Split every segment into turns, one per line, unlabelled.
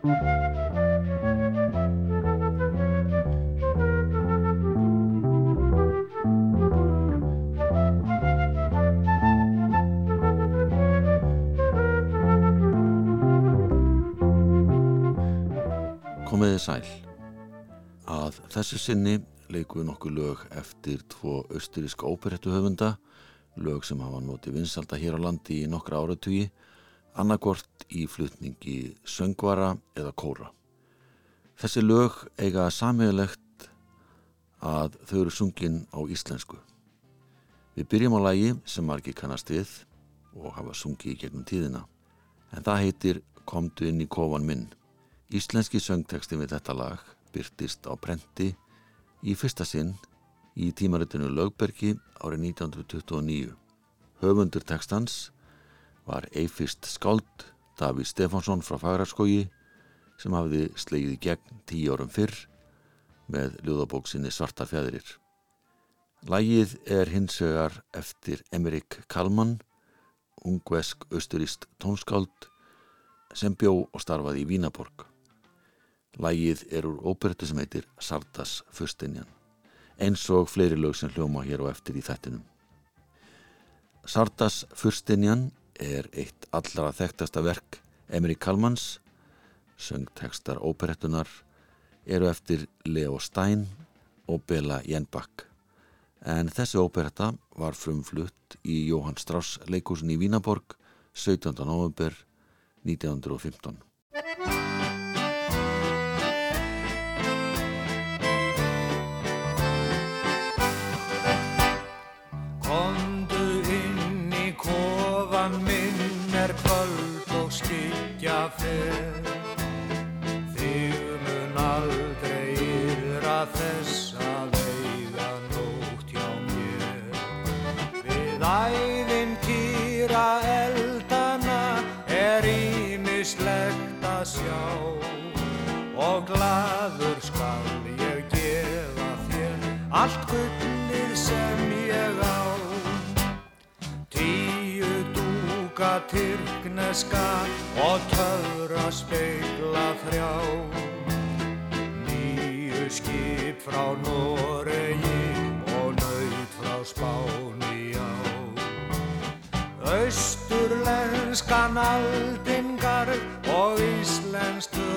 Komiði sæl. Að þessu sinni leikum við nokkuð lög eftir tvo austuríska óperettuhöfunda, lög sem hafa notið vinsalda hér á landi í nokkra áratugi, annarkort í flutningi söngvara eða kóra. Þessi lög eiga samiðilegt að þau eru sungin á íslensku. Við byrjum á lagi sem margir kannast við og hafa sungið í gegnum tíðina, en það heitir Komdu inn í kofan minn. Íslenski söngteksti við þetta lag byrtist á prenti í fyrsta sinn í tímaritinu Lögbergi árið 1929. Höfundur tekstans var Eifist Skáld Davíð Stefánsson frá Fagrarskogi sem hafði slegið í gegn tíu árum fyrr með ljóðabóksinni Svartar fjæðirir. Lægið er hins vegar eftir Emmerik Kalman, ungvesk austuríst tónskáld sem bjó og starfaði í Vínaborg. Lægið er úr óperettu sem heitir Sardas Föstinjan eins og fleiri lög sem hljóma hér og eftir í þettinum. Sardas Föstinjan er eitt allra þekktasta verk Emri Kalmans söngtekstar óperettunar eru eftir Leo Stein og Bela Jenbakk en þessi óperetta var frumflutt í Jóhann Strauss leikúsin í Vínaborg 17. november 1915.
allt gullið sem ég á. Tíu dúka tyrkneska og töfra speigla þrjá. Nýju skip frá Noregi og nöyt frá Spáni á. Östurlenskan aldingar og íslenskt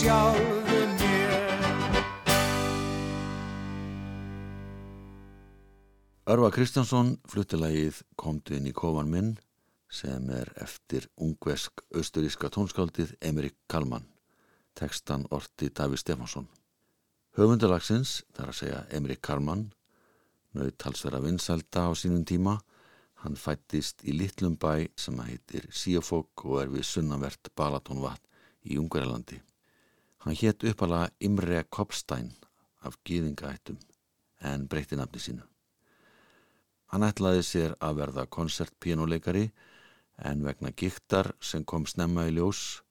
glemdi sjálf
Örva Kristjánsson fluttilagið Komdu inn í kofan minn sem er eftir ungvesk austuríska tónskáldið Emrik Kalman. Tekstan orti Daví Stefansson Höfundalagsins, þar að segja Emrik Kalman naut talsverða vinsælda á sínum tíma. Hann fættist í litlum bæ sem heitir Síofók og er við sunnavert Balatónvatn í Ungverjalandi hann hétt uppala Imre Kopstein af gýðingaættum
en breytti nafni sínu. Hann ætlaði sér að verða koncertpínuleikari en vegna gíktar sem kom snemma í ljós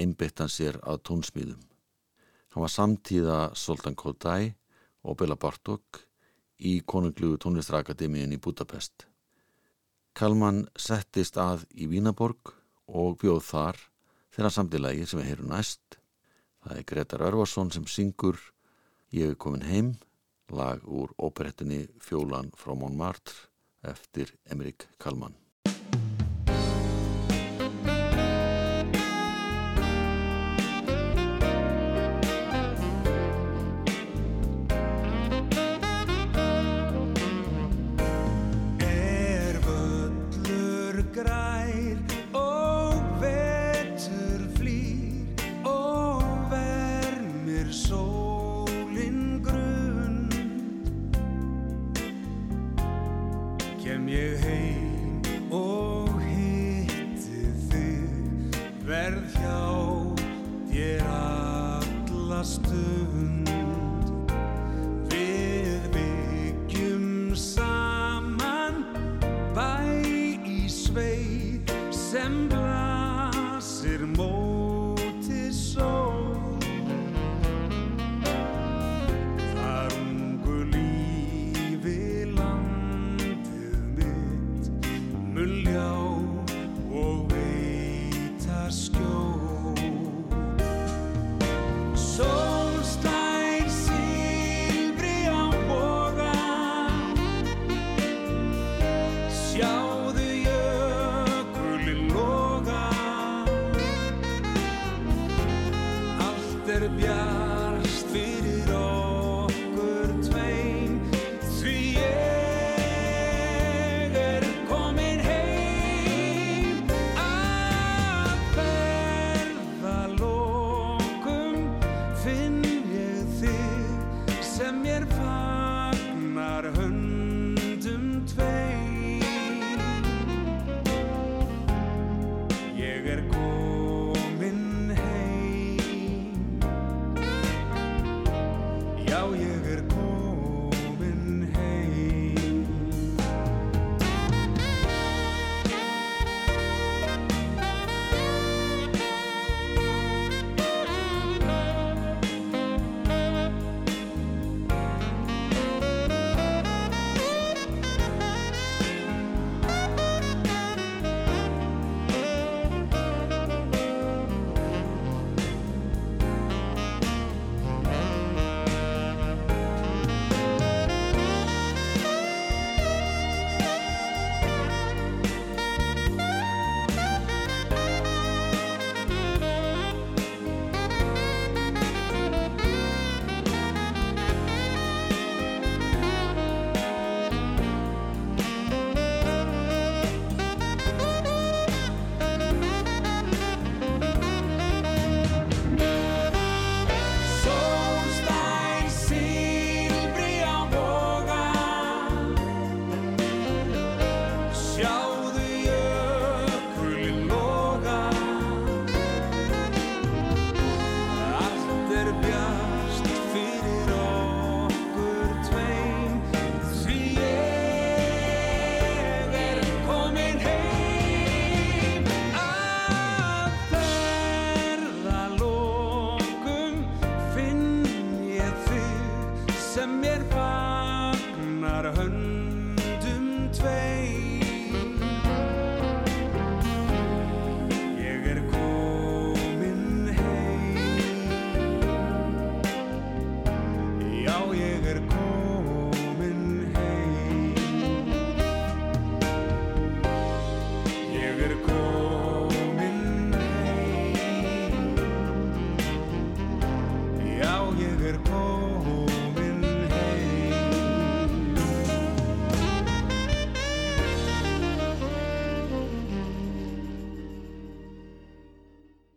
einbytt hann sér að tónsmýðum. Hann var samtíða Soltan Kodály og Bela Bartók í konunglugu tónlistrakademiðin í Budapest. Kalman settist að í Vínaborg og bjóð þar þeirra samtilagi sem við heyrum næst. Það er Gretar Örvarsson sem syngur Ég er komin heim, lag úr óperettinni Fjólan frá Montmartre eftir Emrik Kalman.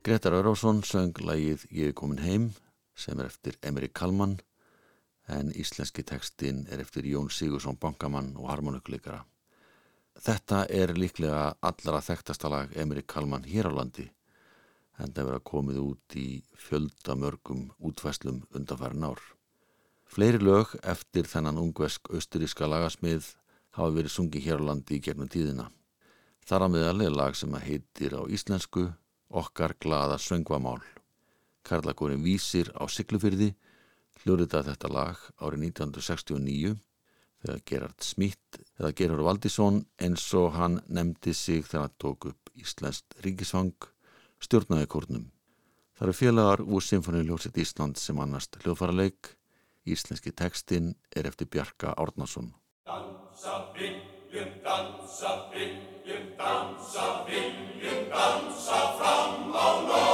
Gretar Örásson söng lægið Ég er komin heim sem er eftir Emri Kalman en íslenski tekstin er eftir Jón Sigursson bankamann og harmonikleikara. Þetta er líklega allra þekktastalag Emri Kalman hér á landi en það verða komið út í fjöldamörgum útvæslum undanfærin ár.
Fleiri lög eftir þennan ungvesk austuríska lagasmið hafa verið sungið hér á landi í gegnum tíðina. Þar að meðal er lag sem að heitir á íslensku Okkar glada söngvamál. Karlakórin vísir á Siglufyrði hljóritað þetta lag árið 1969 þegar Gerard Smith eða Gerard Valdísson eins og hann nefndi sig þegar hann tók upp Íslandst ríkisvang stjórnaði kórnum. Það eru félagar úr Sinfoniljóset Ísland sem annast hljóðfaraleik. Íslenski tekstinn er eftir Bjarka Árnason. Dansa viljum, dansa viljum, dansa viljum, dansa fram á nóg.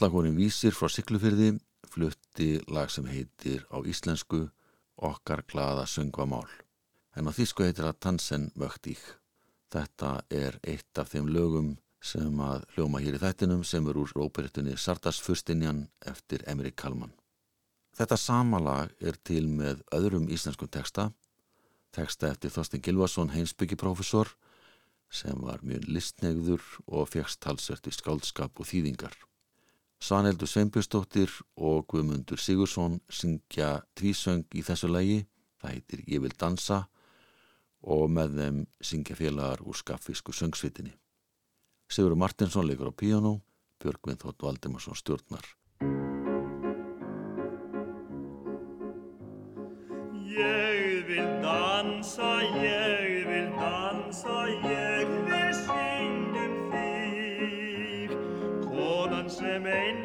Karlakórin Vísir frá Siglufyrði flutti lag sem heitir á íslensku Okkar glada söngvamál. En á þýsku heitir það Tansen Vöktík. Þetta er eitt af þeim lögum sem að hljóma hér í þættinum sem er úr óperettunni Sardarsfurstinjan eftir Emri Kalman. Þetta sama lag er til með öðrum íslenskum texta, texta eftir Þorstin Gilvason heimsbyggjiprofessor sem var mjög listnegður og fegst talsert í skáldskap og þýðingar. Svanhildur Sveinbjörnsdóttir og Guðmundur Sigursson syngja tvísöng í þessu lægi, það heitir Ég vil dansa og með þeim syngja félagar úr skaffísku söngsvitinni. Sigur Martinsson leikur á piano, Björgvin Þótt Valdemarsson stjórnar.
Ég vil dansa, ég vil dansa, ég vil rain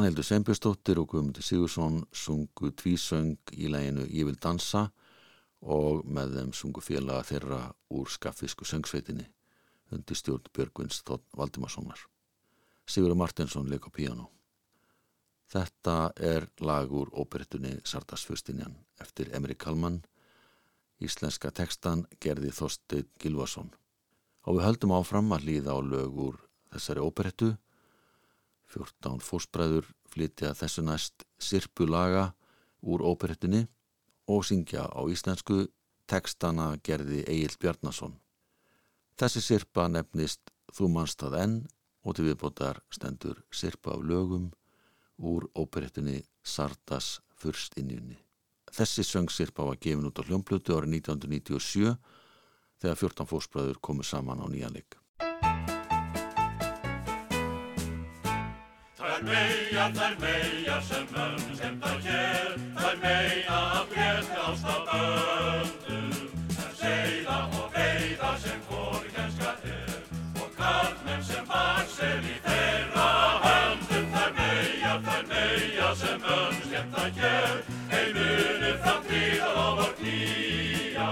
Svanhildur Sveinbjörnsdóttir og Guðmundur Sigursson sungu tvísöng í læginu Ég vil dansa og með þeim sungu félaga þeirra úr skaffisku söngsveitinni undir stjórn Björgvins Þótt Valdimarssonar. Sigurður Martinsson leik á píano. Þetta er lag úr óperettunni Sardarsfustinjan eftir Emri Kalman. Íslenska tekstan gerði Þorstein Gilvason. Og við höldum áfram að líða á lög úr þessari óperettu 14 fósbræður flytja þessu næst sirpu laga úr óperettunni og syngja á íslensku tekstana gerði Egil Bjarnason. Þessi sirpa nefnist Þú manst það enn og til viðbótar stendur sirpa af lögum úr óperettunni Sardas fyrstinjunni. Þessi söngsirpa var gefin út á hljómblötu árið 1997 þegar 14 fósbræður komu saman á nýjanleik.
Þær meia, þær meia sem önn sem það hér, þær meia að breyta ástaböndum, þær seiða og veiða sem hvor kennska er, og karlmenn sem vaksel í þeirra höndum, þær meia, þær meia sem önn sem það hér, heimunir fram tíðar og var knýja,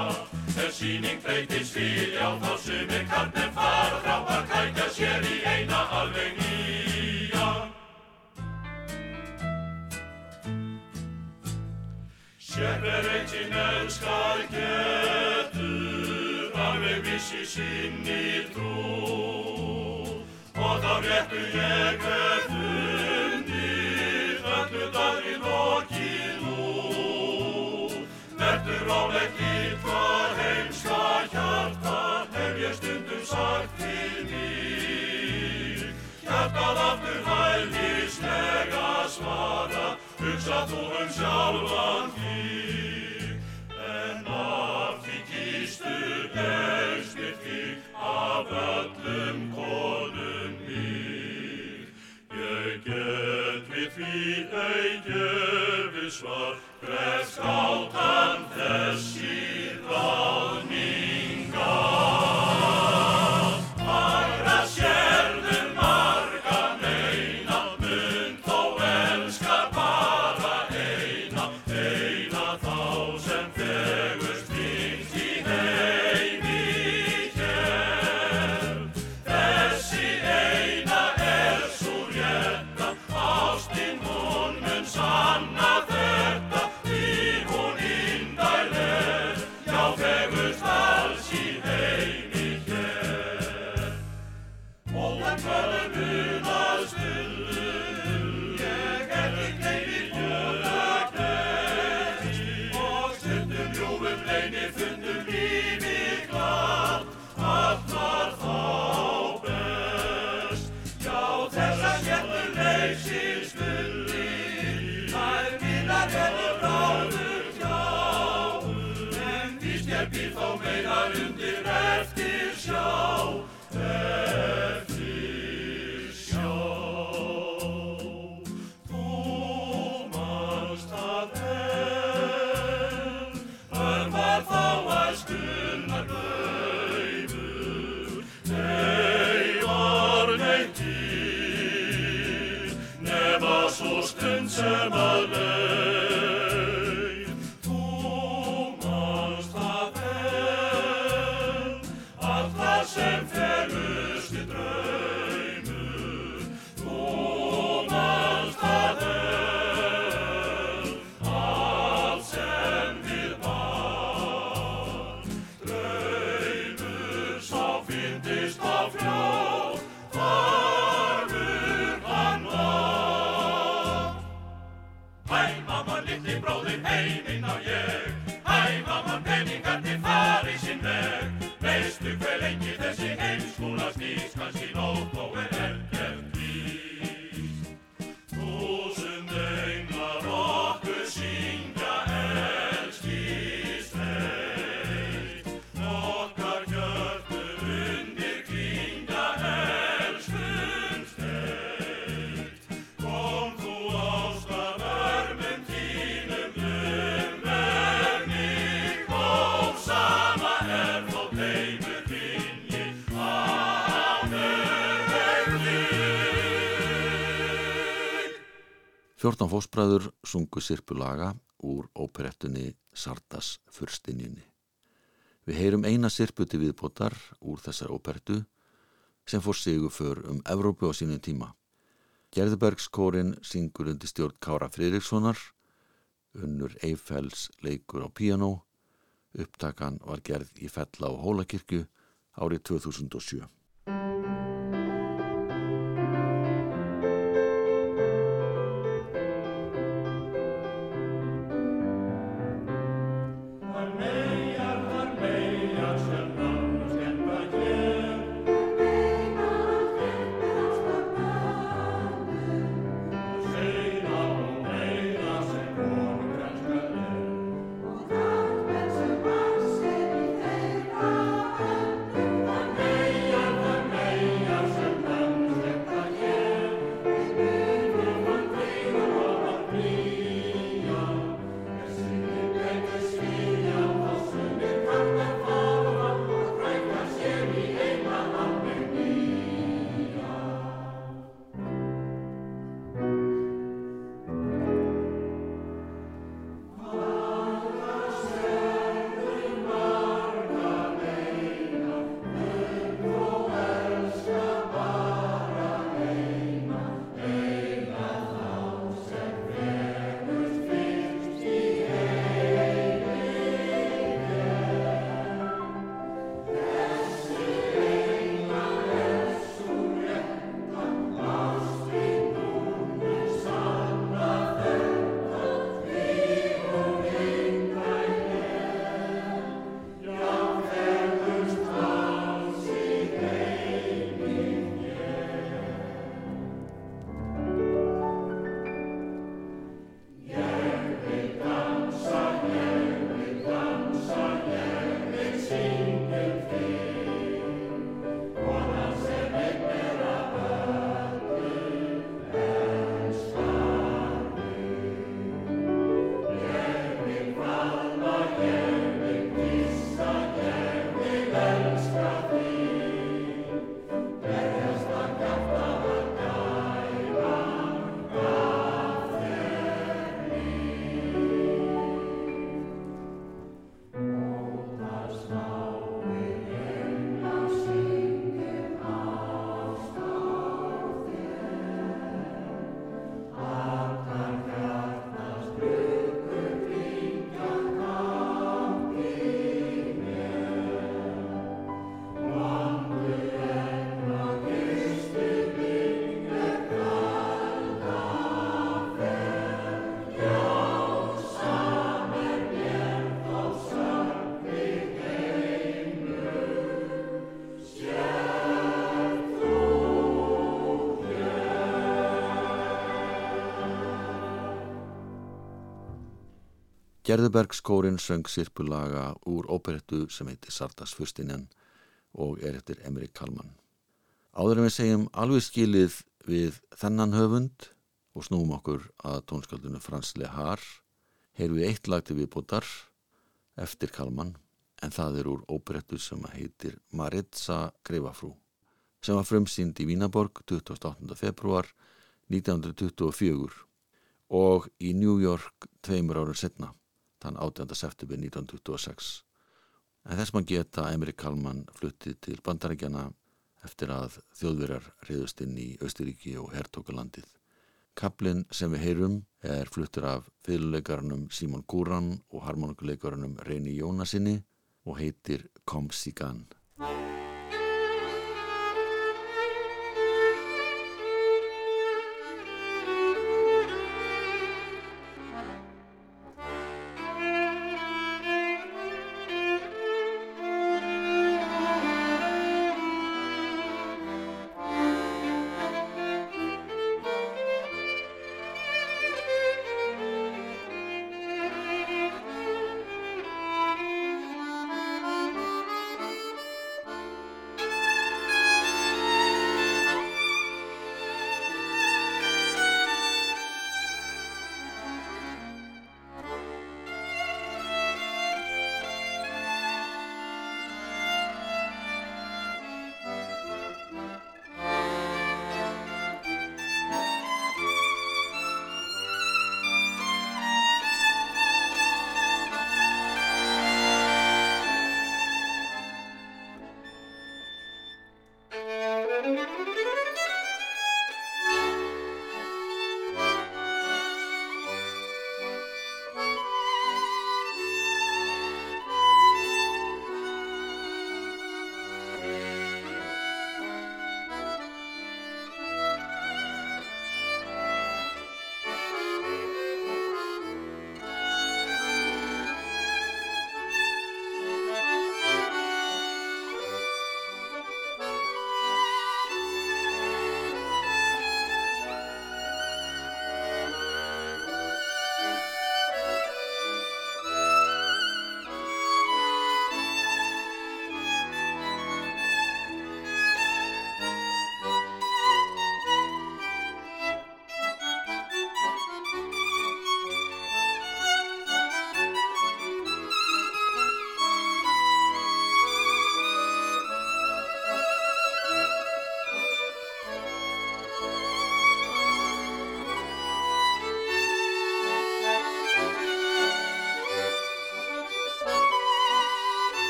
þegar síning breytist vilja, þá sumir karlmenn fara frá að kækja sér í eina alveg nýja. Sérber eittinn elskar getur, alveg viss í sinni trú. Og þá réttu ég hef fundið, öllu dagri lokið nú. Vertu rálegt lít hvað heimska hjarta, hef ég stundum sagt til mér. Hjartað aftur hælislega svara, hugsa þú um sjálfan þig. En af því kýstu helst mér þig, af öllum konum mig. Ég get við því auðjöfu svar, hver skáldan þessi ráðningar.
14 fósbræður sungu sirpulaga úr óperettunni Sardas fyrstinjunni. Við heyrum eina sirputi viðbótar úr þessar óperettu sem fór sigur för um Evrópu á sínum tíma. Gerðubergskórin syngur undir stjórn Kára Friðrikssonar, unnur Eiffels leikur á piano, upptakan var gerð í Fella og Hólakirkju árið 2007. Gerðubergskórin söng sirpulaga úr óperettu sem heitir Sardas Fustinjan og er eftir Emrik Kalman. Áður en við segjum alveg skilið við þennan höfund og snúum okkur að tónskaldinu Frans Lehar, heyrum við eitt lag til viðbótar eftir Kalman en það er úr óperettu sem heitir Maritza Greifafrú sem var frumsýnd í Vínaborg 28. februar 1924 og í New York tveimur árun setna, þann 18. september 1926. En þess maður geta Emri Kalman fluttið til bandarækjana eftir að þjóðverjar reyðust inn í Östuríki og hertókalandið. Kaplinn sem við heyrum er fluttur af fyrirleikarnum Simon Gúran og harmonikuleikarnum Reyni Jónasinni og heitir Kom Sigan.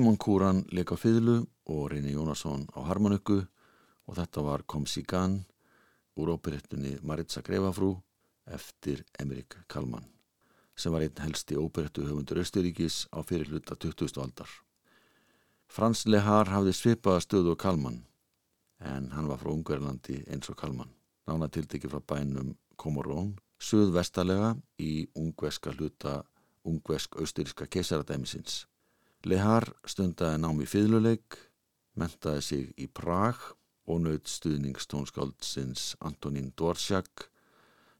Simon Kúran leik á fiðlu og Reyni Jónasson á harmonikku og þetta var Kom Sigan úr óperettunni Maritza Grefafrú eftir Emrik Kalman sem var einn helsti óperettu höfundur Östuríkis á fyrirluta 20. aldar. Frans Lehar hafði svipaða stöðu á Kalman en hann var frá Ungverðlandi eins og Kalman. Nána tiltekki frá bænum Komorón, suðvestalega í ungveska hluta ungvesk-austuríska keisaradæmisins. Lehar stundaði námi fýðluleik, mentaði sig í Prag og naut stuðningstónskáldsins Antonín Dvorsjak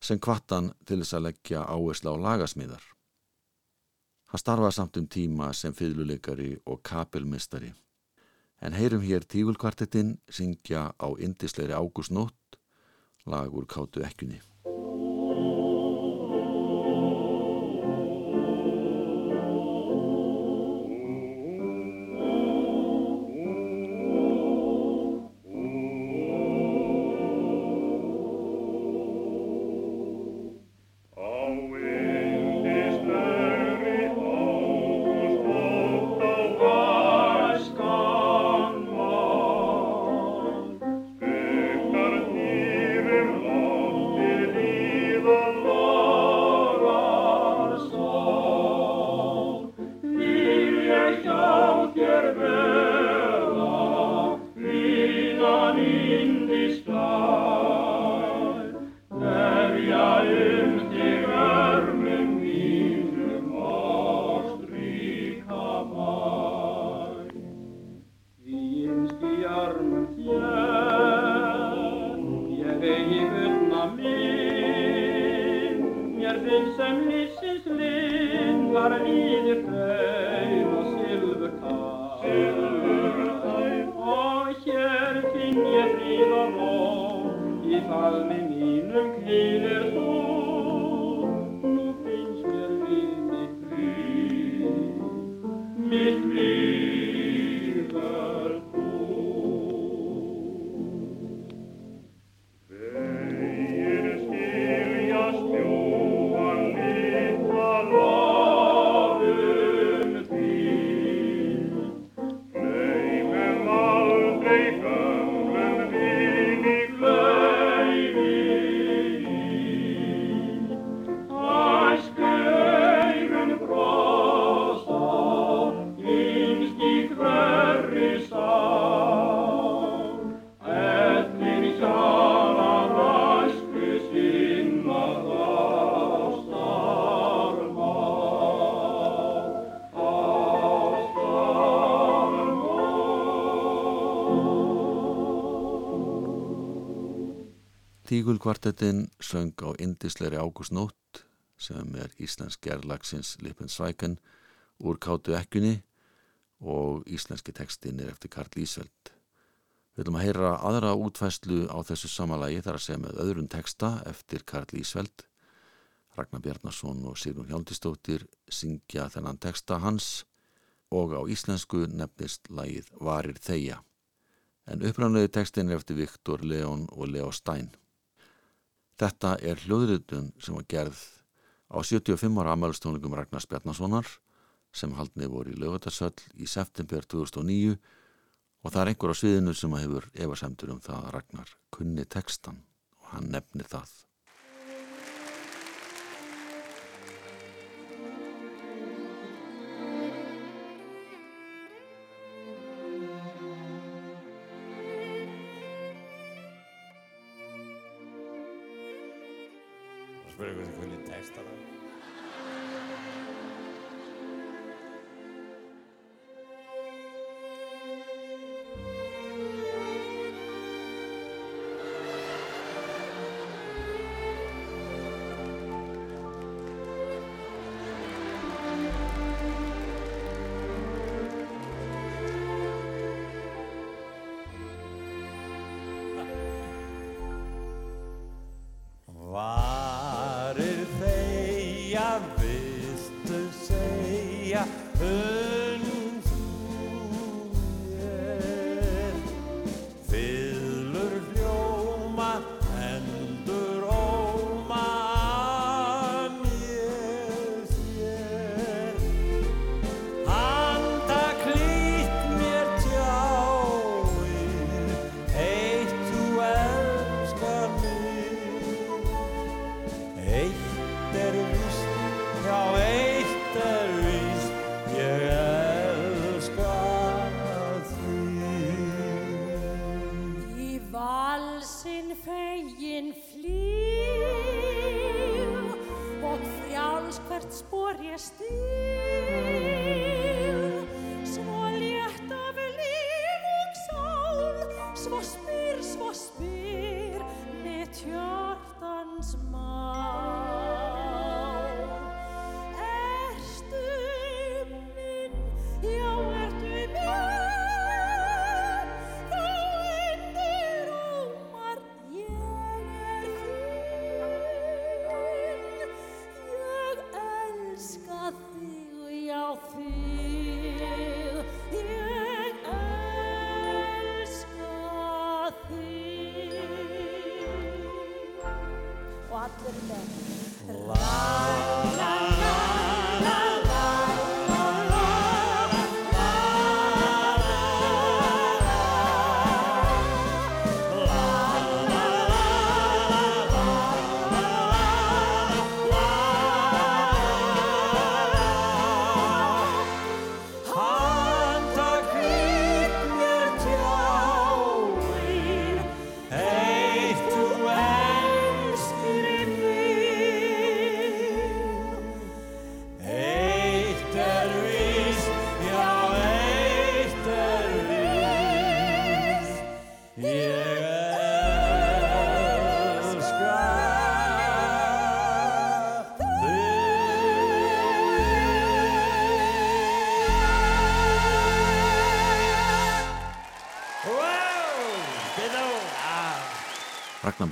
sem kvattan til þess að leggja áhersla á lagasmíðar. Hann starfaði samt um tíma sem fýðluleikari og kapelmistari. En heyrum hér tígulkvartettinn syngja á indisleiri ágústnótt lag úr kátu ekkunni.
armum hér ég vegi vörna mín. Mér finn sem lífsins lind var líður þau
Tígulkvartettin söng á indisleiri ágústnótt sem er íslensk gerlagsins Lippensvæken úr kátu ekkunni og íslenski textin er eftir Karl Ísveld. Við viljum að heyra aðra útfæslu á þessu samalagi þar að segja með öðrum texta eftir Karl Ísveld. Ragnar Bjarnason og Sigrun Hjáldistóttir syngja þennan texta hans og á íslensku nefnist lagið Varir þeia. En upprænlega textin er eftir Viktor Leon og Leo Stein. Þetta er hljóðritun sem var gerð á 75 ára amælustónleikum Ragnars Bjarnasonar sem haldni voru í lögatarsöll í september 2009 og það er einhver á sviðinu sem hefur efasemtur um það að Ragnar kunni textan og hann nefnir það.
Það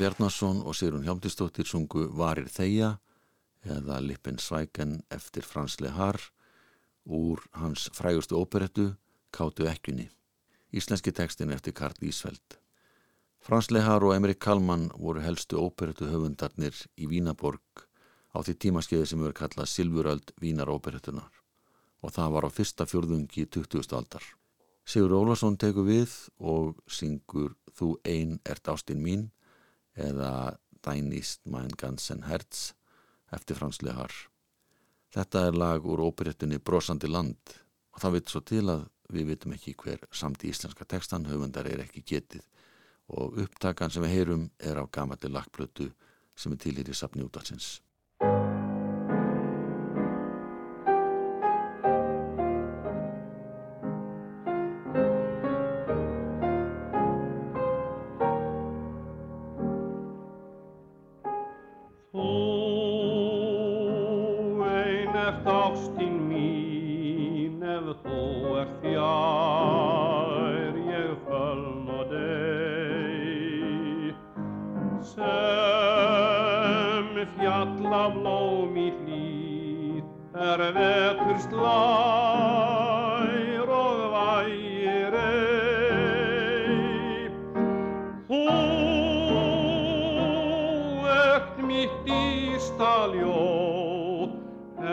Bjarnason og Sigrun Hjámdistóttir sungu Varir þeia eða Lippen Svæken eftir Frans Lehar úr hans frægustu óperettu Kátu ekkjunni. Íslenski tekstin eftir Karl Ísveld. Frans Lehar og Emrik Kalman voru helstu óperettu höfundarnir í Vínaborg á því tímaskeiði sem verður kallað Silvuröld Vínar óperettunar og það var á fyrsta fjörðungi 20. aldar. Sigur Ólason tekur við og syngur Þú ein ert ástinn mín eða Dænist mæn gansen herz eftir Frans Lehar. Þetta er lag úr óperettunni Brosandi land og það veit svo til að við vitum ekki hver samt í íslenska tekstan höfundar er ekki getið og upptakan sem við heyrum er á gamati lagplötu sem er til í safni útalsins.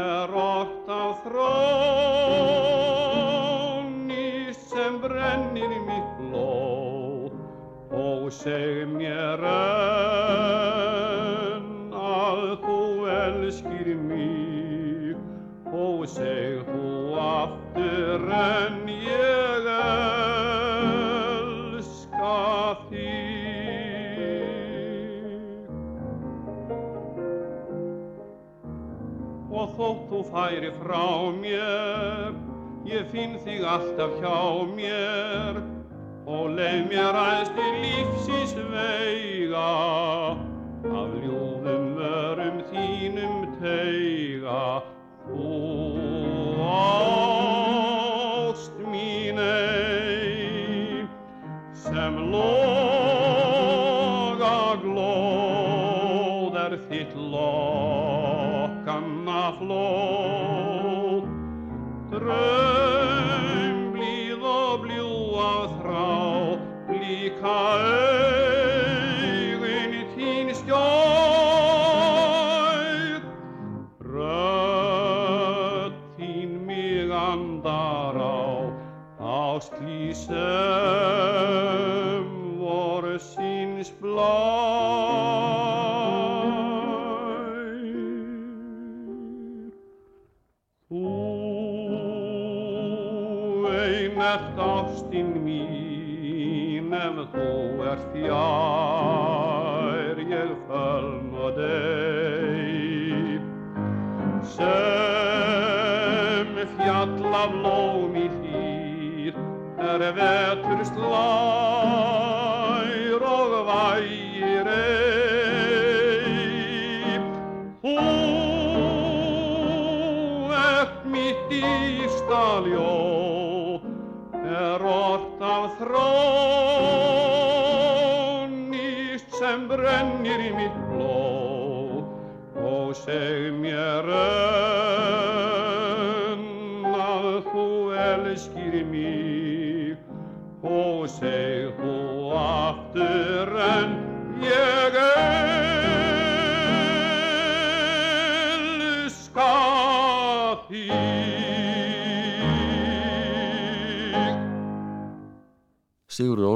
Er orð af þróni sem brennir mitt blóð og seg færi frá mér. Ég finn þig alltaf hjá mér. Og leið mér aðeins til lífsins veiga ert ástin mín ef þú ert fjær. Ég fölna deg sem fjalla blóm í hlýr er vetur slær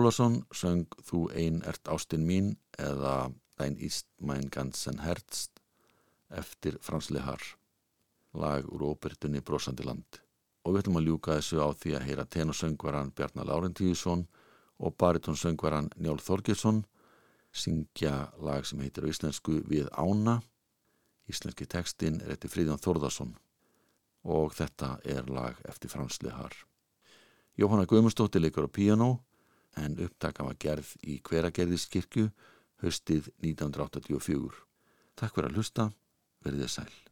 Ólason söng Þú ein ert ástin mín eða Dein ist mein ganzen Herz eftir Frans Lehar lag úr ópertunni Brosandi land. Og við ætlum að ljúka þessu á því að heyra tenorsöngvaran Bjarnar Lárentíðsson og baritonsöngvaran Njál Þorgesson syngja lag sem heitir á íslensku Við ána. Íslenski textin er eftir Fríðjón Þórðarsson og þetta er lag eftir Frans Lehar Jóhanna Guðmundsdóttir leikur á piano en upptaka var gerð í hveragerðiskirkju haustið 1984. Takk fyrir að hlusta, verðið sæl.